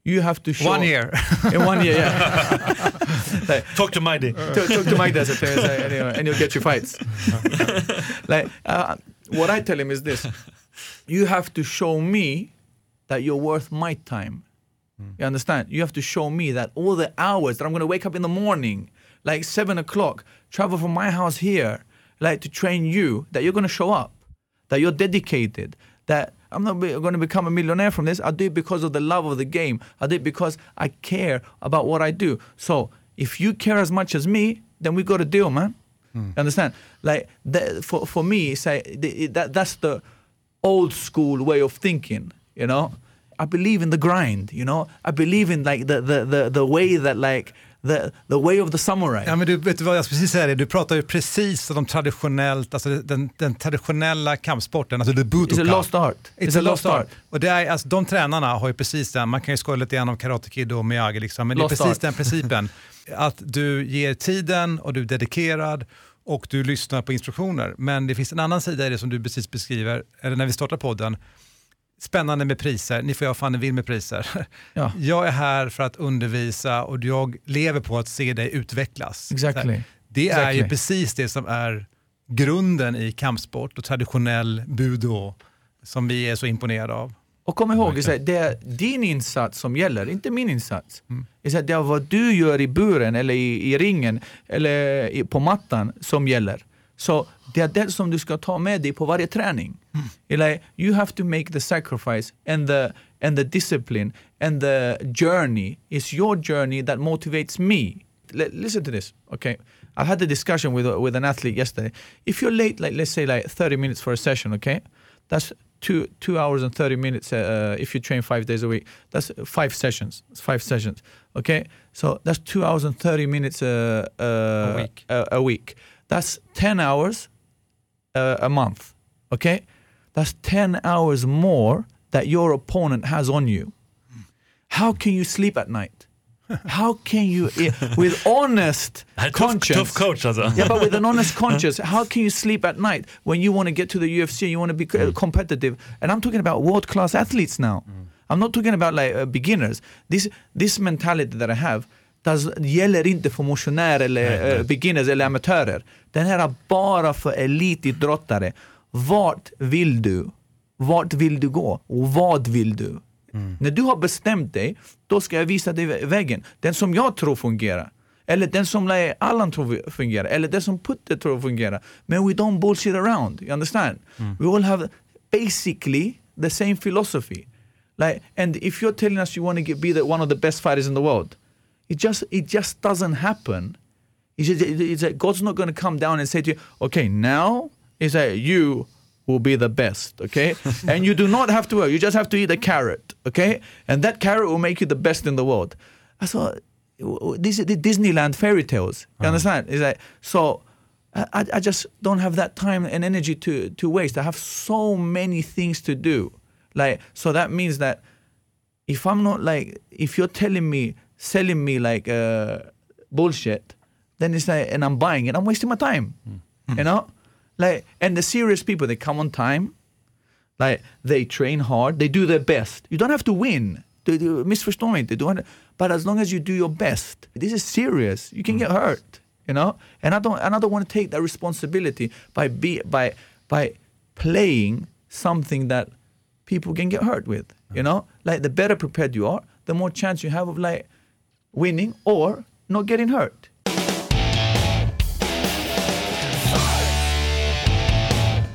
you have to show one year. [LAUGHS] in one year, yeah. [LAUGHS] like, Talk to Majdi. [LAUGHS] talk, talk to does it, and, say, and, you- and you'll get your fights. like uh, what I tell him is this: you have to show me that you're worth my time. You understand? You have to show me that all the hours that I'm going to wake up in the morning, like seven o'clock, travel from my house here, like to train you, that you're going to show up, that you're dedicated, that I'm not going to become a millionaire from this. I do it because of the love of the game. I do it because I care about what I do. So if you care as much as me, then we got a deal, man. Hmm. You understand? Like that, for for me, say the- that that's the old school way of thinking. You know, I believe in the grind. You know, I believe in like the the the, the way that like the the way of the samurai. Ja, men du, vet du vad jag precis säga det? Du pratar ju precis om de traditionellt, alltså den, den traditionella kampsporten, alltså the It's a budokan. lost art. It's, a lost art. Och det är, alltså, de tränarna har ju precis den, man kan ju skoja lite grann om Karate Kid och Miyagi, liksom, men Lost det är precis art. den principen. [LAUGHS] Att du ger tiden och du är dedikerad och du lyssnar på instruktioner. Men det finns en annan sida i det som du precis beskriver, eller när vi startar podden. Spännande med priser, ni får göra fan ni vill med priser. [LAUGHS] Ja. Jag är här för att undervisa och jag lever på att se dig utvecklas. Exactly. Det är ju Exactly. precis det som är grunden i kampsport och traditionell budo som vi är så imponerade av. Och kom ihåg, det är din insats som gäller, inte min insats. Här, Det är vad du gör i buren, eller i, i ringen, eller på mattan som gäller. Så det är det som du ska ta med dig på varje träning. Eller, you have to make the sacrifice and the, and the discipline and the journey is your journey that motivates me. L- listen to this, okay? I had a discussion with, with an athlete yesterday. If you're late, like let's say like 30 minutes for a session, okay? That's two two hours and 30 minutes uh, if you train five days a week. That's five sessions. It's five sessions, okay? So that's two hours and 30 minutes uh, uh, a week. A, a week. That's 10 hours uh, a month, okay? That's 10 hours more that your opponent has on you. How can you sleep at night? [LAUGHS] How can you, i- with honest Det här är tuff, conscience, tuff coach alltså. yeah, but with an honest [LAUGHS] conscience, how can you sleep at night when you want to get to the UFC, and you want to be Mm. uh, competitive? And I'm talking about world class athletes now. I'm not talking about like uh, beginners. This this mentality that I have does, gäller inte för motionärer eller uh, beginners eller amatörer. Den här är bara för elitidrottare. Vart vill du? Vart vill du gå? Och vad vill du? När du har bestämt dig, då ska jag visa dig vä- vägen. Den som jag tror fungerar. Eller den som Allan tror fungerar. Eller den som Putte tror fungerar. Men we don't bullshit around. You understand? We all have basically the same philosophy. Like, and if you're telling us you want to get, be the, one of the best fighters in the world, it just it just doesn't happen. It's, just, it's like God's not going to come down and say to you, okay, now is that you will be the best, okay? [LAUGHS] and you do not have to work. You just have to eat a carrot, okay? And that carrot will make you the best in the world. I thought this is the Disneyland fairy tales. You uh-huh. understand? It's like so. I, I just don't have that time and energy to to waste. I have so many things to do. Like so that means that if I'm not like if you're telling me selling me like uh, bullshit, then it's like and I'm buying it, I'm wasting my time. Mm. You know, like and the serious people they come on time, like they train hard, they do their best. You don't have to win. Missförstå mig inte. Du har- But as long as you do your best, this is serious. You can mm. get hurt, you know. And I don't, and I don't want to take that responsibility by be by by playing something that people can get hurt with. You mm. know, like the better prepared you are, the more chance you have of like winning or not getting hurt.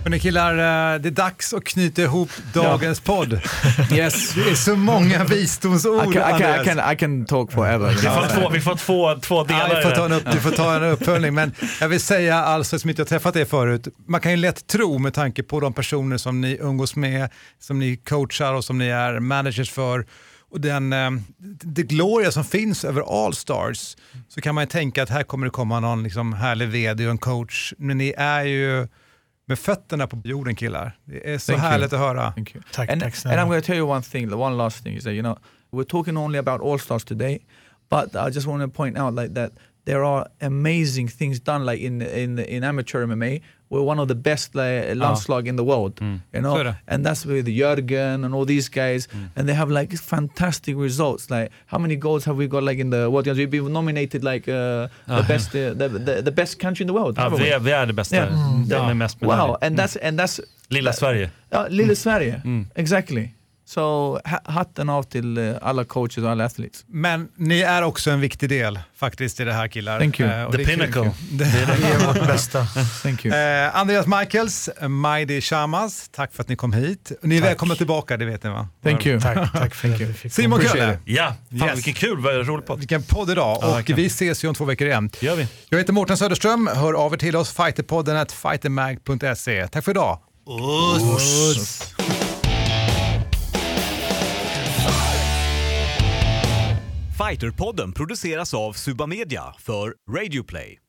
Hörrni killar, eh, det är dags att knyta ihop dagens podd. [LAUGHS] Yes. Det är så många visdomsord, I can, I can, I can, I can talk forever. Vi får, två, vi får två, två Ja, delar vi i får ta en upp, du får ta en [LAUGHS] uppföljning, men jag vill säga alltså, som inte har träffat er förut, man kan ju lätt tro med tanke på de personer som ni umgås med, som ni coachar och som ni är managers för, och den eh, det gloria som finns över Allstars, så kan man ju tänka att här kommer det komma någon liksom, härlig vd och en coach, men ni är ju med fötterna på jorden killar. Det är så Thank you. härligt att höra. Thank you. Tack, and, tack and snälla. I'm going to tell you one thing, one last thing is that, you know, we're talking only about All Stars today, but I just want to point out like that there are amazing things done like in in in amateur MMA. We're one of the best uh, like, landslag ah. in the world, mm. you know, and that's with Jürgen and all these guys, mm. and they have like fantastic results. Like how many goals have we got like in the world? We've been nominated like uh, the ah. best, uh, the, the the best country in the world. Ah, ja, vi, we? är, vi är det bästa. Yeah. Den med mest Wow, and that's mm. and that's Lilla Sverige. Ja, lilla Sverige. Exactly. Så ha- hatten av till eh, alla coaches och alla athletes. Men ni är också en viktig del faktiskt i det här killar. Thank you. Och The det pinnacle. Vi är vårt bästa. [LAUGHS] Thank you. Eh, Andreas Michaels, Majdi Shamas, tack för att ni kom hit. Ni är välkomna tillbaka, det vet ni va? Thank you. Tack, tack för vi fick Simon Kölle. Ja, fan Yes. vilken kul, vad rolig podd. vilken podd idag och vi ses ju om två veckor igen. Det gör vi. Jag heter Mårten Söderström, hör av er till oss, fighterpodden at fightermag.se. Tack för idag. Fighterpodden produceras av Suba Media för Radio Play.